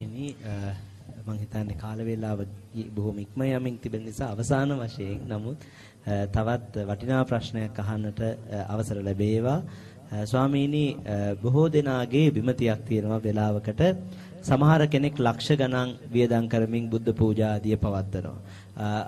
මම හිතන්නේ කාල වේලාව බොහොම ඉක්ම යමින් තිබෙන නිසා අවසාන වශයෙන් නමුත් තවත් වටිනා ප්‍රශ්නයක් අහන්නට අවසර ලැබේවා. ස්වාමීනි බොහෝ දෙනාගේ බිමතියක් තියෙනවා වෙලාවකට සමහර කෙනෙක් ලක්ෂ ගණන් වියදම් කරමින් බුද්ධ පූජා ආදිය පවත්වනවා.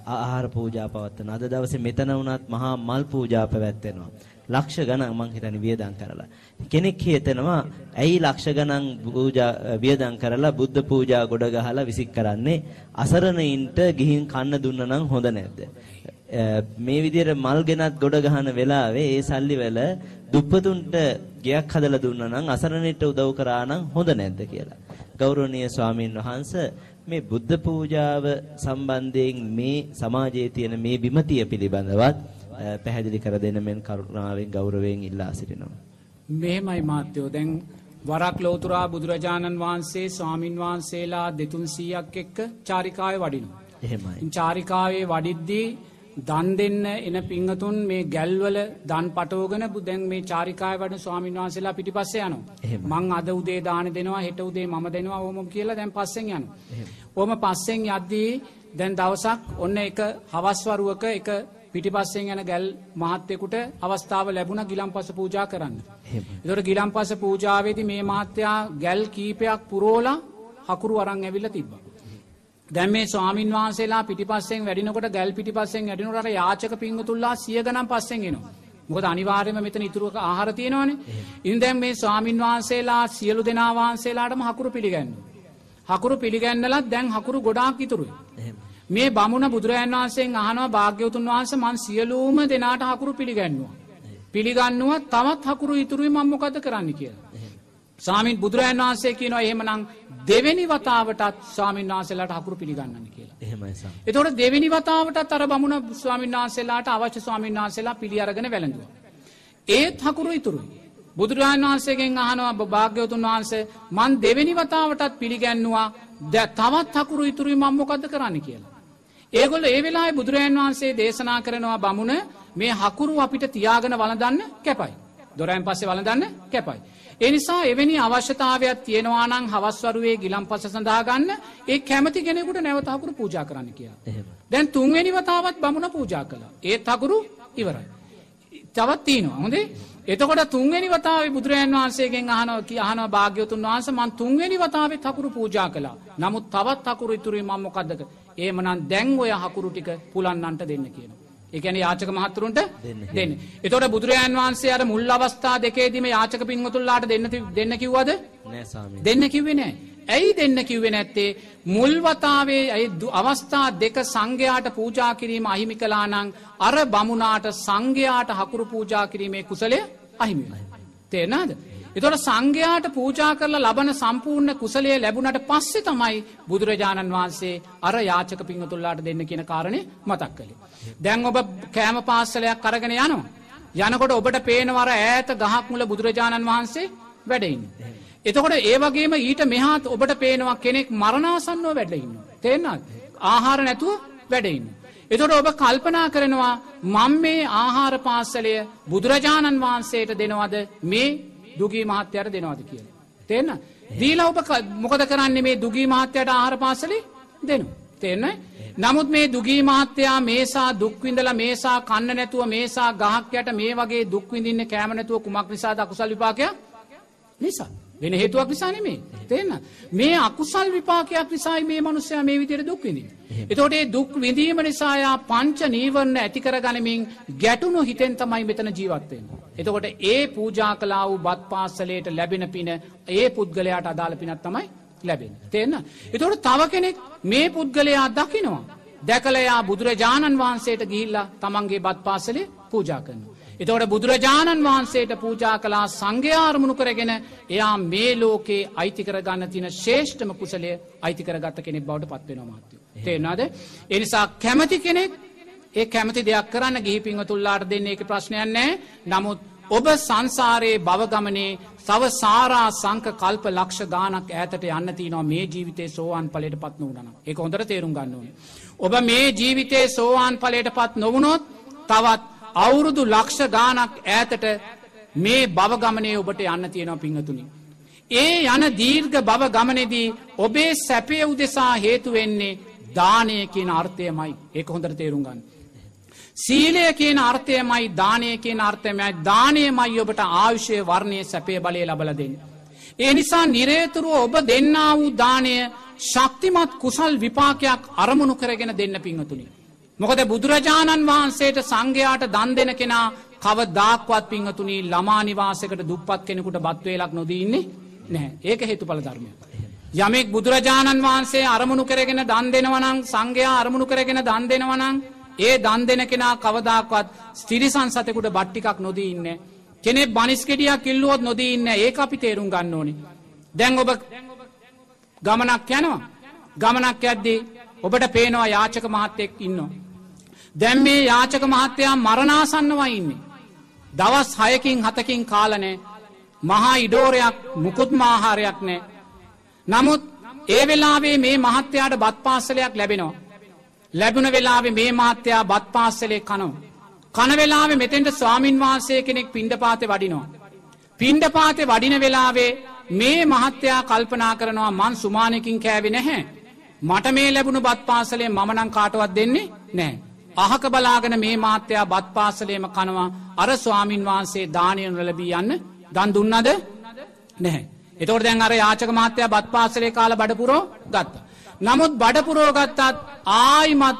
ආහාර පූජා පවත්වනවා. අද දවසේ මෙතන වුණත් මහා මල් පූජා පැවැත්වෙනවා. ලක්ෂ ගණන් මං හිතන්නේ වියදම් කරලා. කෙනෙක් හිතනවා ඇයි ලක්ෂ ගණන් පූජා වියදම් කරලා බුද්ධ පූජා ගොඩ ගහලා විසික් කරන්නේ අසරණයින්ට ගිහින් කන්න දුන්න නම් හොඳ නැද්ද? මේ විදිහට මල් ගෙනත් ගොඩ ගහන වෙලාවේ ඒ සල්ලි වල දුප්පතුන්ට ගෙයක් හදලා දුන්නා නම් අසරණිට උදව් කරා නම් හොඳ නැද්ද කියලා. ගෞරවනීය ස්වාමීන් වහන්සේ මේ බුද්ධ පූජාව සම්බන්ධයෙන් මේ සමාජයේ තියෙන මේ විමතිය පිළිබඳවත් පැහැදිලි කර දෙන්න මෙන් කරුණාවෙන් ගෞරවයෙන් ඉල්ලා සිටිනවා. මෙහෙමයි මාත්‍යෝ දැන් වරක් ලෝතුරා බුදුරජාණන් වහන්සේ ස්වාමින් වහන්සේලා දෙතුන් සීයක් එක්ක චාරිකාය වඩිනවා. එහෙමයි. චාරිකාවේ වඩිද්දී දන් දෙන්න එන පිංහතුන් මේ ගැල්වල දන් පටෝගන බුදැන් මේ චාරිකාය වඩ ස්වාමින් වහන්සේලා පිටිපස්ස යනවා. මං අද උදේ දාන දෙනවා හෙට උදේ ම දෙනවා ඕම කියලා දැන් පස්සෙන් යන. ඕම පස්සෙන් යද්දී දැන් දවසක් ඔන්න එක හවස්වරුවක එක පිටිපස්සෙන් යන ගැල් මහත්තයකුට අවස්ථාව ලැබුණ ගිලම් පස පූජා කරන්න. එතොට ගිලම් පස පූජාවේති මේ මහත්තයා ගැල් කීපයක් පුරෝලා හකුරු අරං ඇවිල්ල තිබ්බ. දැම මේ ස්වාමින් වහන්සේලා පිටිපස්සෙන් වැඩිනකොට ගැල් පිටිපස්සෙන් වැඩිනුට යාචක පිංගතුල්ලා සිය ගනම් පස්සෙන් එනවා. මොකද අනිවාර්යම මෙතන ඉතුරුවක ආහාර තියෙනවානේ. ඉතින් දැන් මේ ස්වාමින් වහන්සේලා සියලු දෙනා වහන්සේලාටම හකුරු පිළිගන්න. හකුරු පිළිගන්නලත් දැන් හකුරු ගොඩාක් ඉතුරුයි. මේ බමුණ බුදුරජන් වහන්සේෙන් අහනවා භාග්‍යවතුන් වහන්ස මන් සියලූම දෙනාට හකුරු පිළිගන්නවා. පිළිගන්නුව තවත් හකුරු ඉතුරුයි මංමොකද කරන්න කියලා. සාමීන් බුදුරජන් වහන්සේ කියනවා එහෙමනං දෙවැනි වතාවටත් ස්වාමීන් වහන්සේලාට හකුරු පිළිගන්නන්න කියලා. එහෙමයි එතකොට දෙවැනි වතාවටත් අර බමුණ ස්වාමීන් වහන්සේලාට අවශ්‍ය ස්වාමීන් වහන්සේලා පිළිඅරගෙන වැළඳුවා. ඒත් හකුරු ඉතුරුයි. බුදුරජාණන් වහන්සේගෙන් අහනවා භාග්‍යවතුන් වහන්සේ මන් දෙවැනි වතාවටත් පිළිගැන්නවා ද තවත් හකුරු ඉතුරුයි මං මොකද කරන්න කියලා. ඒගොල්ල ඒ වෙලායි බුදුරජන් වහන්සේ දේශනා කරනවා බමුණ මේ හකුරු අපිට තියාගෙන වලදන්න කැපයි. දොරයන් පස්සේ වලදන්න කැපයි. එනිසා එවැනි අවශ්‍යතාවයක් තියෙනවා නම් හවස්වරුවේ ගිලම් පස සඳහාගන්න ඒ කැමති කෙනෙකුට නැවතහකුරු පූජා කරන්න කියා. දැන් තුන්වෙනි වතාවත් බමුණ පූජා කළා. ඒත් හකුරු ඉවරයි. තවත් තියනවා හොඳේ එතකොට තුන්වෙනි වතාව බුදුරජන් වහන්සේගෙන් අහනව කිය අහනව භාග්‍යවතුන් වහන්ස මන් තුන්වෙනි වතාවේ තකුරු පූජා කලා නමුත් තවත් තකුරු ඉතුරේ මම්මොකක්දක ඒමනන් දැන් ඔය හකුරු ටික පුලන්නන්ට දෙන්න කියන. එකන යාචක මහත්තුරුන්ට දෙන්න. එතොට බුදුරජන් වහන්සේ අර මුල් අවස්ථා දෙකේදීම යාචක පින්වතුල්ලාට දෙන්න දෙන්න කිව්වද දෙන්න කිව්වෙ නෑ. ඇයි දෙන්න කිව්වෙ නැත්තේ මුල්වතාවේ ඇයි අවස්ථා දෙක සංඝයාට පූජා කිරීම අහිමි කලානං අර බමුණාට සංඝයාට හකුරු පූජා කිරීමේ කුසලය අහිමි. තේනාද. එතොට සංඝයාට පූජා කරලා ලබන සම්පූර්ණ කුසලය ලැබුණට පස්සෙ තමයි බුදුරජාණන් වහන්සේ අර යාචක පිංහතුල්ලාට දෙන්න කියන කාරණය මතක් කළේ. දැන් ඔබ කෑම පාස්සලයක් කරගෙන යනවා. යනකොට ඔබට පේනවර ඈත ගහක් මුල බුදුරජාණන් වහන්සේ වැඩඉන්න. එතකොට ඒ වගේම ඊට මෙහාත් ඔබට පේනවා කෙනෙක් මරණාසන්නෝ වැඩඉන්න. තේෙන්න්නත් ආහාර නැතුව වැඩඉන්න. එතොට ඔබ කල්පනා කරනවා මං මේ ආහාර පාස්සලය බුදුරජාණන් වහන්සේට දෙනවද මේ දුගී මහත්‍යයට දෙනවද කියල. තේන්න දීලා ඔබ මොකද කරන්නේ මේ දුගී මහත්‍යයට ආහාර පාසලි දෙනු. තේන්න නමුත් මේ දුගී මහත්තයා මේසා දුක්විඳල මේසා කන්න නැතුව මේසා ගහක්යට මේ වගේ දුක්විඳන්න කෑමනැතුව කුමක් නිසා අකුසල් විපාකයක් නිසා. වෙන හේතුවක් නිසා නෙමේ තේන්න මේ අකුසල් විපාකයක් නිසායි මේ මනුස්සයා මේ විදියට දුක් විඳින්. එතකොට ඒ දුක් විඳීම නිසායා පංච නීවරණ ඇතිකර ගනිමින් ගැටුණු හිතෙන් තමයි මෙතන ජීවත්වෙන්. එතකොට ඒ පූජා කලා වූ බත් පාසලයට ලැබෙන පින ඒ පුද්ගලයාට අදාළ පිනත් තමයි ලැබෙන. තේන්න. එතකොට තව කෙනෙක් මේ පුද්ගලයා දකිනවා. දැකලයා බුදුරජාණන් වහන්සේට ගිහිල්ලා තමන්ගේ බත් පාසලේ පූජා කරනවා. එතවට බුදුරජාණන් වහන්සේට පූජා කලා සංඝයාරමුණු කරගෙන එයා මේ ලෝකේ අයිතිකර ගන්න තින ශේෂ්ඨම කුසලය අයිතිකර ගත්ත කෙනෙක් බවට පත්වෙන මාත්‍යය. තේෙනවාද. එනිසා කැමති කෙනෙක් ඒ කැමති දෙයක් කරන්න ගිහිපිංහ තුල්ලාට දෙන්නේ එක ප්‍රශ්නයන්නෑ නමුත් ඔබ සංසාරයේ බවගමනේ සව සාරා සංක කල්ප ලක්ෂ ගානක් ඇතට යන්න තිනවා මේ ජීවිතේ සෝවාන් පලට පත් නොවන එක හොඳට තේරුම් ගන්න ඕන. ඔබ මේ ජීවිතේ සෝවාන් පලට පත් නොවනොත් තවත් අවුරුදු ලක්ෂ ගානක් ඈතට මේ බවගමනය ඔබට යන්න තියෙනවා පිංහතුනි. ඒ යන දීර්ඝ බව ගමනෙදී ඔබේ සැපය උදෙසා හේතු වෙන්නේ දානය කියන අර්ථයමයි ඒක හොඳට තේරුම් ගන්න. සීලය කියන අර්ථයමයි දානය කියන අර්ථයමයි දානයමයි ඔබට ආයුෂය වර්ණය සැපේ බලය ලබල දෙන්න. ඒ නිසා නිරේතුරුව ඔබ දෙන්න වූ දානය ශක්තිමත් කුසල් විපාකයක් අරමුණු කරගෙන දෙන්න පිංහතුනි. මොකද බුදුරජාණන් වහන්සේට සංඝයාට දන් දෙන කෙනා කව දාක්වත් පිංහතුනි ළමානිවාසකට දුප්පත් කෙනෙකුට බත්වේලක් නොදීන්නේ නැහැ ඒක හේතු පල ධර්මය. යමෙක් බුදුරජාණන් වහන්සේ අරමුණු කරගෙන දන් දෙනවනං සංඝයා අරමුණු කරගෙන දන් දෙනවනං ඒ දන් දෙන කෙනා කවදාක්වත් ස්තිරිසන් සතකුට බට්ටිකක් නොදී ඉන්න. කෙනෙ බනිස්කෙටියක් කිල්ලුවොත් නොදී ඉන්න ඒ අපි තේරුම් ගන්න ඕනි. දැන් ඔබ ගමනක් යනවා. ගමනක් ඇද්දී ඔබට පේනවා යාචක මහත්තෙක් ඉන්නවා. දැම් මේ යාචක මහත්තයා මරණාසන්නවා ඉන්නේ. දවස් හයකින් හතකින් කාලනෑ මහා ඉඩෝරයක් මුකුත්මාහාරයක් නෑ. නමුත් ඒ වෙලාවේ මේ මහත්තයාට බත් පාසලයක් ලැබෙනවා. ලැබුණ වෙලාවේ මේ මහත්තයා බත් පාස්සලේ කනෝ. කනවෙලාවේ මෙතෙන්ට ස්වාමින් වහන්සේ කෙනෙක් පිණ්ඩපාත වඩිනවා. පිණ්ඩපාතය වඩින වෙලාවේ මේ මහත්තයා කල්පනා කරනවා මන් සුමානකින් කෑවෙ නැහැ. මට මේ ලැබුණු බත් පාසලේ මනං කාටවත් දෙන්නේ නෑ. අහක බලාගෙන මේ මාත්‍යයා බත් පාසලේම කනවා අර ස්වාමින් වහන්සේ දානයන ලැබී යන්න දන් දුන්නද නැහැ. එතවට දැන් අර යාචක මාත්‍යයා බත් පාසලේ කාල බඩපුරෝ ගත්ත. නමුත් බඩපුරෝ ගත්තත් ආයිමත්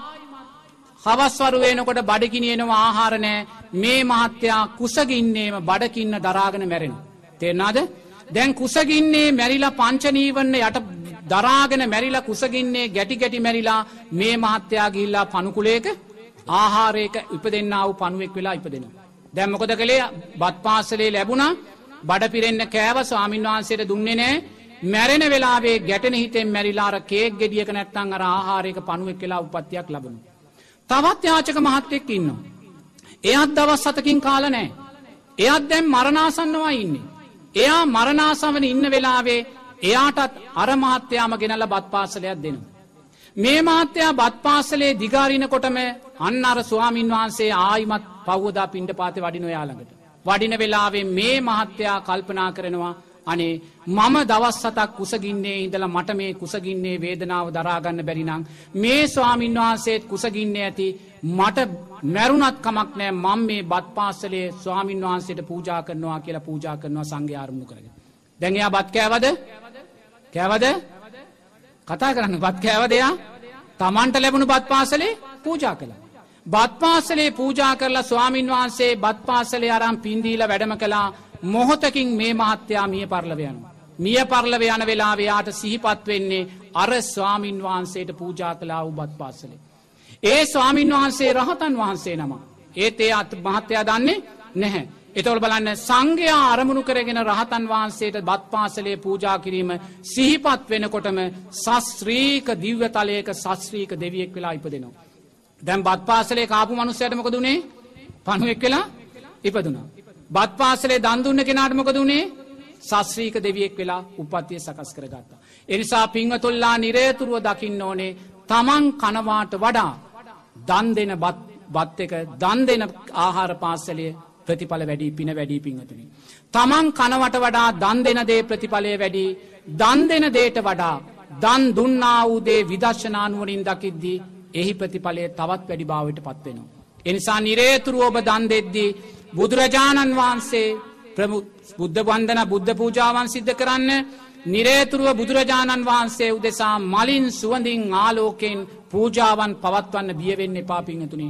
හවස්වරුවේනකොට බඩකිනියෙනවා ආහාරනෑ මේ මහත්තයා කුසගින්නේම බඩකින්න දරාගෙන මැරෙන. තෙරනාද දැන් කුසගින්නේ මැරිලා පංචනීවන්න යට දරාගෙන මැරිලා කුසගින්නේ ගැටි ගැටි මැරිලා මේ මහත්තයා ගිල්ලා පනුකුලේක ආහාරයක ඉපදෙන්න්න වූ පනුවෙක් වෙලා ඉපදෙන. දැම්මකොද කළේ? බත් පාසලේ ලැබුණා. බඩ පිරෙන්න්න කෑව ස්වාමින් වහන්සේට දුන්නේ නෑ. මැරෙන වෙලාේ ගැටන හිතෙන් මැරිලාර කේක් ගෙඩියක නැත්තං අර ආහාරයක පනුවෙක් කියලා උපත්තියක් ලබනු. තවත් යාචක මහත්තෙක් ඉන්න. එයත් දවස් සතකින් කාල නෑ. එයත් දැම් මරණාසන්නවා ඉන්නේ. එයා මරණාසවන ඉන්න වෙලාවේ එයාටත් අරමහත්‍යයාම ගෙනල බත් පාසලයක් දෙනවා. මේ මාත්‍යයා බත් පාසලේ දිගාරිනකොටම අන්න අර ස්වාමීන් වහන්සේ ආයිමත් පව්වදා පින්ඩ පාති වඩින ඔයාළඟට. වඩින වෙලාවේ මේ මහත්තයා කල්පනා කරනවා අනේ මම දවස් සතක් කුසගින්නේ ඉඳලා මට මේ කුසගින්නේ වේදනාව දරාගන්න බැරිනං මේ ස්වාමීන් වහන්සේත් කුසගින්නේ ඇති මට මැරුණත් කමක් නෑ මං මේ බත් පාසලේ ස්වාමීන් වහන්සේට පූජා කරනවා කියලා පූජා කරනවා සංඝයාරමුණු කරගෙන. දැඟයා බත් කෑවද කෑවද කතා කරන්න බත් කෑවදයා තමන්ට ලැබුණු බත් පාසලේ පූජා කළ. බත් පාසලේ පූජා කරලා ස්වාමීන් වහන්සේ බත් පාසලේ අරම් පින්දීල වැඩම කලා මොහොතකින් මේ මහත්තයා මිය පරලවයන. මිය පරලව යන වෙලාවයාට සිහිපත් වෙන්නේ අර ස්වාමීන් වහන්සේට පූජා කලා උබත් පාසලේ. ඒ ස්වාමීන් වහන්සේ රහතන් වහන්සේ නම. ඒත් ඒ අත් මහත්තයා දන්නේ නැහැ. එතවල් බලන්න සංඝයා අරමුණු කරගෙන රහතන් වහන්සේට බත් පාසලේ පූජා කිරීම සිහිපත් වෙනකොටම සස්ත්‍රීක දිව්‍යතලයක සස්ත්‍රීක දෙවියෙක් වෙලා ඉපදෙනවා. දැම් බත් පාසලේ කාපු මනුස්සයටමකදුනේ පණුවෙක් වෙලා ඉපදුනා. බත් පාසලේ දන්දුන්න කෙනාටමකදුනේ සස්්‍රීක දෙවියෙක් වෙලා උපත්තිය සකස් කරගත්තා. එනිසා පිංහතුල්ලා නිරේතුරුව දකින්න ඕනේ තමන් කනවාට වඩා දන් දෙන බත් එක දන් දෙන ආහාර පාසලේ ප්‍රතිඵල වැඩි පින වැඩී පිංහතුනි. තමන් කනවට වඩා දන් දෙන දේ ප්‍රතිඵලය වැඩි දන් දෙන දේට වඩා දන් දුන්නා වූදේ විදර්ශනානුවනින් දකිද්දී එහි ප්‍රතිඵලය තවත් වැඩි භාවට පත්වෙනවා. එනිසා නිරේතුරු ඔබ දන් දෙද්දී බුදුරජාණන් වහන්සේ බුද්ධ වන්දන බුද්ධ පූජාවන් සිද්ධ කරන්න නිරේතුරුව බුදුරජාණන් වහන්සේ උදෙසා මලින් සුවඳින් ආලෝකෙන් පූජාවන් පවත්වන්න බියවෙන්න එපා පිංහතුනි.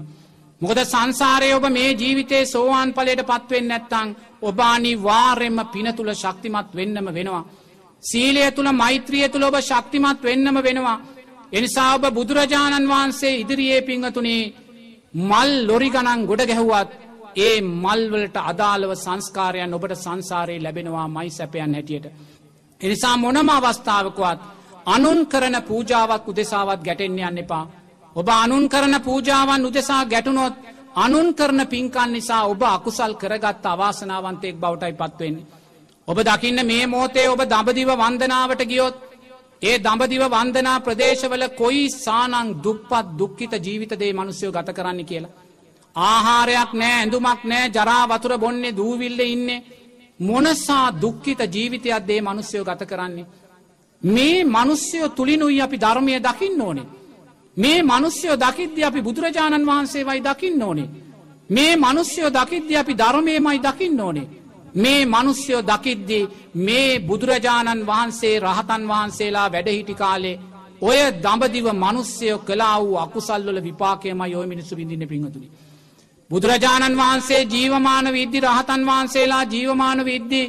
මොකද සංසාරය ඔබ මේ ජීවිතේ සෝවාන් පලට පත්වෙන් නැත්තං ඔබානි වාර්යෙන්ම පින තුළ ශක්තිමත් වෙන්නම වෙනවා. සීලය තුළ මෛත්‍රිය තුළ ඔබ ශක්තිමත් වෙන්නම වෙනවා. එනිසා ඔබ බුදුරජාණන් වහන්සේ ඉදිරියේ පිංහතුනේ මල් ලොරි ගණන් ගොඩ ගැහුවත් ඒ මල්වලට අදාළව සංස්කාරයන් ඔබට සංසාරයේ ලැබෙනවා මයි සැපයන් හැටියට. එනිසා මොනම අවස්ථාවකවත් අනුන් කරන පූජාවක් උදෙසාවත් ගැටෙන්න්න යන්න එපා. ඔබ අනුන් කරන පූජාවන් උදෙසා ගැටුනොත් අනුන් කරන පින්කන් නිසා ඔබ අකුසල් කරගත් අවාසනාවන්තයෙක් බවටයි පත්වවෙන්නේ. ඔබ දකින්න මේ මෝතේ ඔබ දඹදිව වන්දනාවට ගියොත් ඒ දඹදිව වන්දනා ප්‍රදේශවල කොයි සානං දුප්පත් දුක්කිත ජීවිතදේ මනුස්යෝ ගත කරන්න කියලා. ආහාරයක් නෑ ඇඳුමක් නෑ ජරා වතුර බොන්නේ දූවිල්ල ඉන්නේ මොනසා දුක්කිත ජීවිතයක් දේ මනුස්්‍යයෝ ගත කරන්නේ. මේ මනුස්්‍යයෝ තුළිනුයි අපි ධර්මය දකින්න ඕනේ. මේ මනුස්්‍යයෝ දකිද්‍ය අපි බුදුරජාණන් වහන්සේවයි දකින්න ඕනේ. මේ මනුස්්‍යයෝ දකිද්‍ය අපි ධර්මයමයි දකින්න ඕනේ. මේ මනුස්්‍යයෝ දකිද්දි මේ බුදුරජාණන් වහන්සේ රහතන් වහන්සේලා වැඩහිටි කාලේ ඔය දඹදිව මනුස්්‍යයෝ කලා වූ අකුසල්වල විපාකයම යෝ මිනිසු විඳින්න පිහතුනි. බුදුරජාණන් වහන්සේ ජීවමාන විද්දි රහතන් වහන්සේලා ජීවමාන විද්දි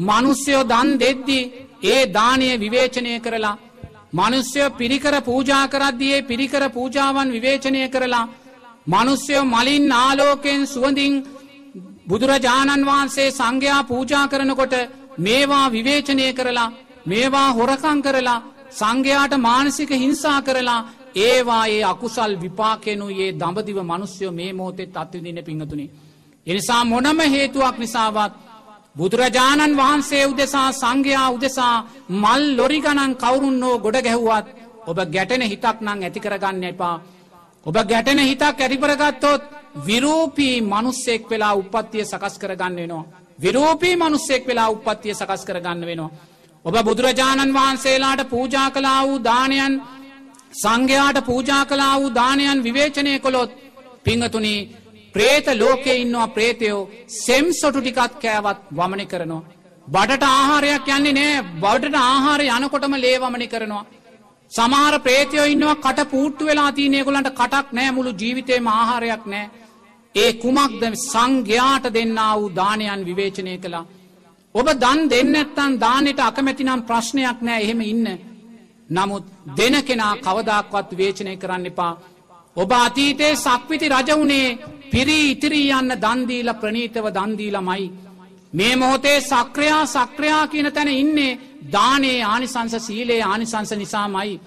මනුස්්‍යයෝ දන් දෙද්දි ඒ දානය විවේචනය කරලා මනුස්්‍යයෝ පිරිකර පූජා කරද්දියේ පිරිකර පූජාවන් විවේචනය කරලා මනුස්්‍යයෝ මලින් ආලෝකයෙන් සුවඳින් බුදුරජාණන් වහන්සේ සංඝයා පූජා කරනකොට මේවා විවේචනය කරලා මේවා හොරකං කරලා සංඝයාට මානසික හිංසා කරලා ඒවා ඒ අකුසල් විපාකෙනු ඒ දඹදිව මනුස්්‍යයෝ මේ මෝතෙත් අත්විදින පිංහතුනි. එනිසා මොනම හේතුවක් නිසාවත් බුදුරජාණන් වහන්සේ උදෙසා සංඝයා උදෙසා මල් ලොරි ගණන් කවුරුන්නෝ ගොඩ ගැහුවත් ඔබ ගැටෙන හිතක් නං ඇතිකරගන්න එපා. ඔබ ගැටෙන හිතක් ඇතිපරගත්තොත් විරූපී මනුස්සෙක් වෙලා උපත්තිය සකස් කරගන්න වෙනවා. විරූපී මනුස්සෙක් වෙලා උපත්තිය සකස් කරගන්න වෙනවා. ඔබ බුදුරජාණන් වහන්සේලාට පූජා කලා වූ දානයන් සංඝයාට පූජා කලා වූ දානයන් විවේචනය කොළොත් පිංහතුනි ප්‍රේත ලෝකෙ ඉන්නවා ප්‍රේතයෝ සෙම් සොටු ටිකත් කෑවත් වමනි කරනවා. බඩට ආහාරයක් යන්නේ නෑ බඩට ආහාර යනකොටම ලේවමනි කරනවා. සමහර ප්‍රේතයෝ ඉන්නවා කට පූට්ටු වෙලා තියනෙකුලන්ට කටක් නෑ මුළු ජීවිතේම ආහාරයක් නෑ. ඒ කුමක්ද සංඝයාට දෙන්න වූ දානයන් විවේචනය කළා. ඔබ දන් දෙන්නත්තන් දානයට අකමැතිනම් ප්‍රශ්නයක් නෑ එහෙම ඉන්න. නමුත් දෙන කෙනා කවදක්වත් වේචනය කරන්න එපා. ඔබ අතීතයේ සක්විති රජවුණේ පිරී ඉතිරී යන්න දන්දීල ප්‍රනීතව දන්දීලමයි. මේ මොහොතේ සක්‍රයා සක්‍රයා කියන තැන ඉන්නේ දානේ ආනිසංස සීලේ ආනිසංස නිසාමයි.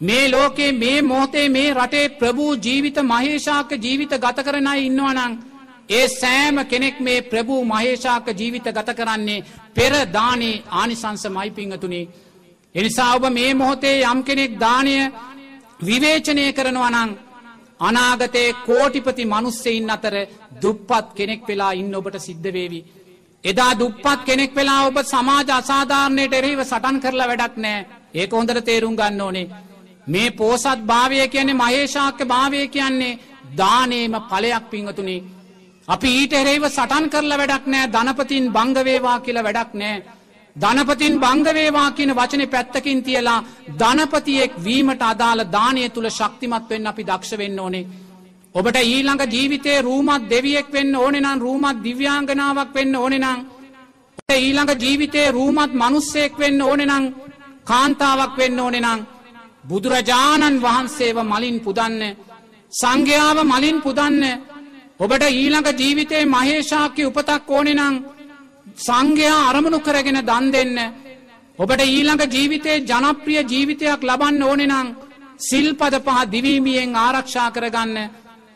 මේ ලෝකේ මේ මොහොතේ මේ රටේ ප්‍රභූ ජීවිත මහේෂාක ජීවිත ගත කරනයි ඉන්නවනං. ඒ සෑම කෙනෙක් මේ ප්‍රභූ මහේෂාක ජීවිත ගත කරන්නේ පෙර දානේ ආනිසංස මයිපිංහතුනේ. එනිසා ඔබ මේ මොහොතේ යම් කෙනෙක් දානය විවේචනය කරනවනං අනාගතයේ කෝටිපති මනුස්සෙයින් අතර දුප්පත් කෙනෙක් වෙලා ඉන්න ඔබට සිද්ධවේවි. එදා දුප්පත් කෙනෙක් වෙලා ඔබ සමාජ අසාධාරණයට එරෙහිව සටන් කරලා වැඩක් නෑ ඒක හොඳට තේරුම් ගන්න ඕනේ. මේ පෝසත් භාවය කියන්නේ මහේෂාක්‍ය භාවය කියන්නේ දානේම පලයක් පිංහතුනේ. අපි ඊට එරෙහිව සටන් කරලා වැඩක් නෑ ධනපතින් බංගවේවා කියලා වැඩක් නෑ. ධනපතින් බංගවේවා කියන වචන පැත්තකින් තියලා ධනපතියෙක් වීමට අදාළ දානය තුළ ශක්තිමත් වෙන්න අපි දක්ෂ වෙන්න ඕනේ. ඔබට ඊළඟ ජීවිතේ රූමත් දෙවියෙක් වෙන්න ඕනෙනම් රූමත් දිව්‍යාංගනාවක් වෙන්න ඕනෙනම් ඊළඟ ජීවිතේ රූමත් මනුස්සෙක් වෙන්න ඕනෙනම් කාන්තාවක් වෙන්න ඕනෙනම් බුදුරජාණන් වහන්සේව මලින් පුදන්න සංඝයාව මලින් පුදන්න ඔබට ඊළඟ ජීවිතේ මහේෂාක්‍ය උපතක් ඕනෙනම් සංඝයා අරමුණු කරගෙන දන් දෙන්න. ඔබට ඊළඟ ජීවිතේ ජනප්‍රිය ජීවිතයක් ලබන්න ඕනෙනම් සිල්පද පහ දිවීමියෙන් ආරක්ෂා කරගන්න.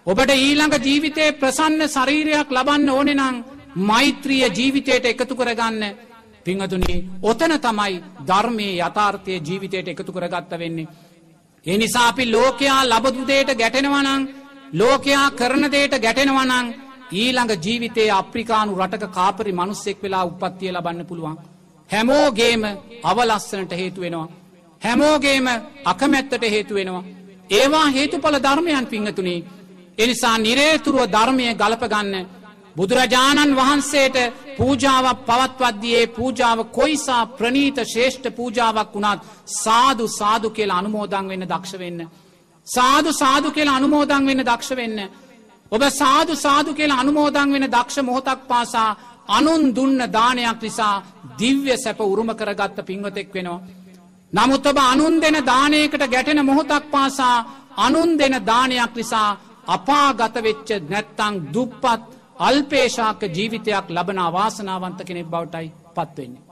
ඔබට ඊළඟ ජීවිතේ ප්‍රසන්න ශරීරයක් ලබන්න ඕනෙනම් මෛත්‍රිය ජීවිතයට එකතු කරගන්න. පිංහතුනි ඔතන තමයි ධර්මය යථාර්ථය ජීවිතයට එකතු කරගත්ත වෙන්නේ. එනිසා අපි ලෝකයා ලබදුදේට ගැටෙනවනං ලෝකයා කරන දේට ගැටෙනවනං ඊළඟ ජීවිතයේ අප්‍රිකානු රටක කාපරි මනුස්සෙක් වෙලා උපත්තිය ලබන්න පුළුවන්. හැමෝගේම අවලස්සනට හේතු වෙනවා. හැමෝගේම අකමැත්තට හේතු වෙනවා. ඒවා හේතුඵල ධර්මයන් පිංහතුනේ එනිසා නිරේතුරුව ධර්මය ගලපගන්න බුදුරජාණන් වහන්සේට පූජාවක් පවත්වද්දියේ පූජාව කොයිසා ප්‍රනීත ශේෂ්ඨ පූජාවක් වුණත් සාදු සාදු කියලා අනුමෝදං වෙන්න දක්ෂ වෙන්න. සාදු සාදු කියලා අනුමෝදං වෙන්න දක්ෂ වෙන්න. ඔබ සාදු සාදු කියලා අනුමෝදං වෙන දක්ෂ මොහොතක් පාසා අනුන් දුන්න දානයක් නිසා දිව්‍ය සැප උරුම කරගත්ත පින්වතෙක් වෙනවා. නමුත් ඔබ අනුන් දෙන දානයකට ගැටෙන මොහොතක් පාසා අනුන් දෙන දානයක් නිසා අපාගත වෙච්ච නැත්තං දුප්පත් අල්පේශාක ජීවිතයක් ලබන වාසනාවන්ත කෙනෙක් බවටයි පත්වෙන්නේ.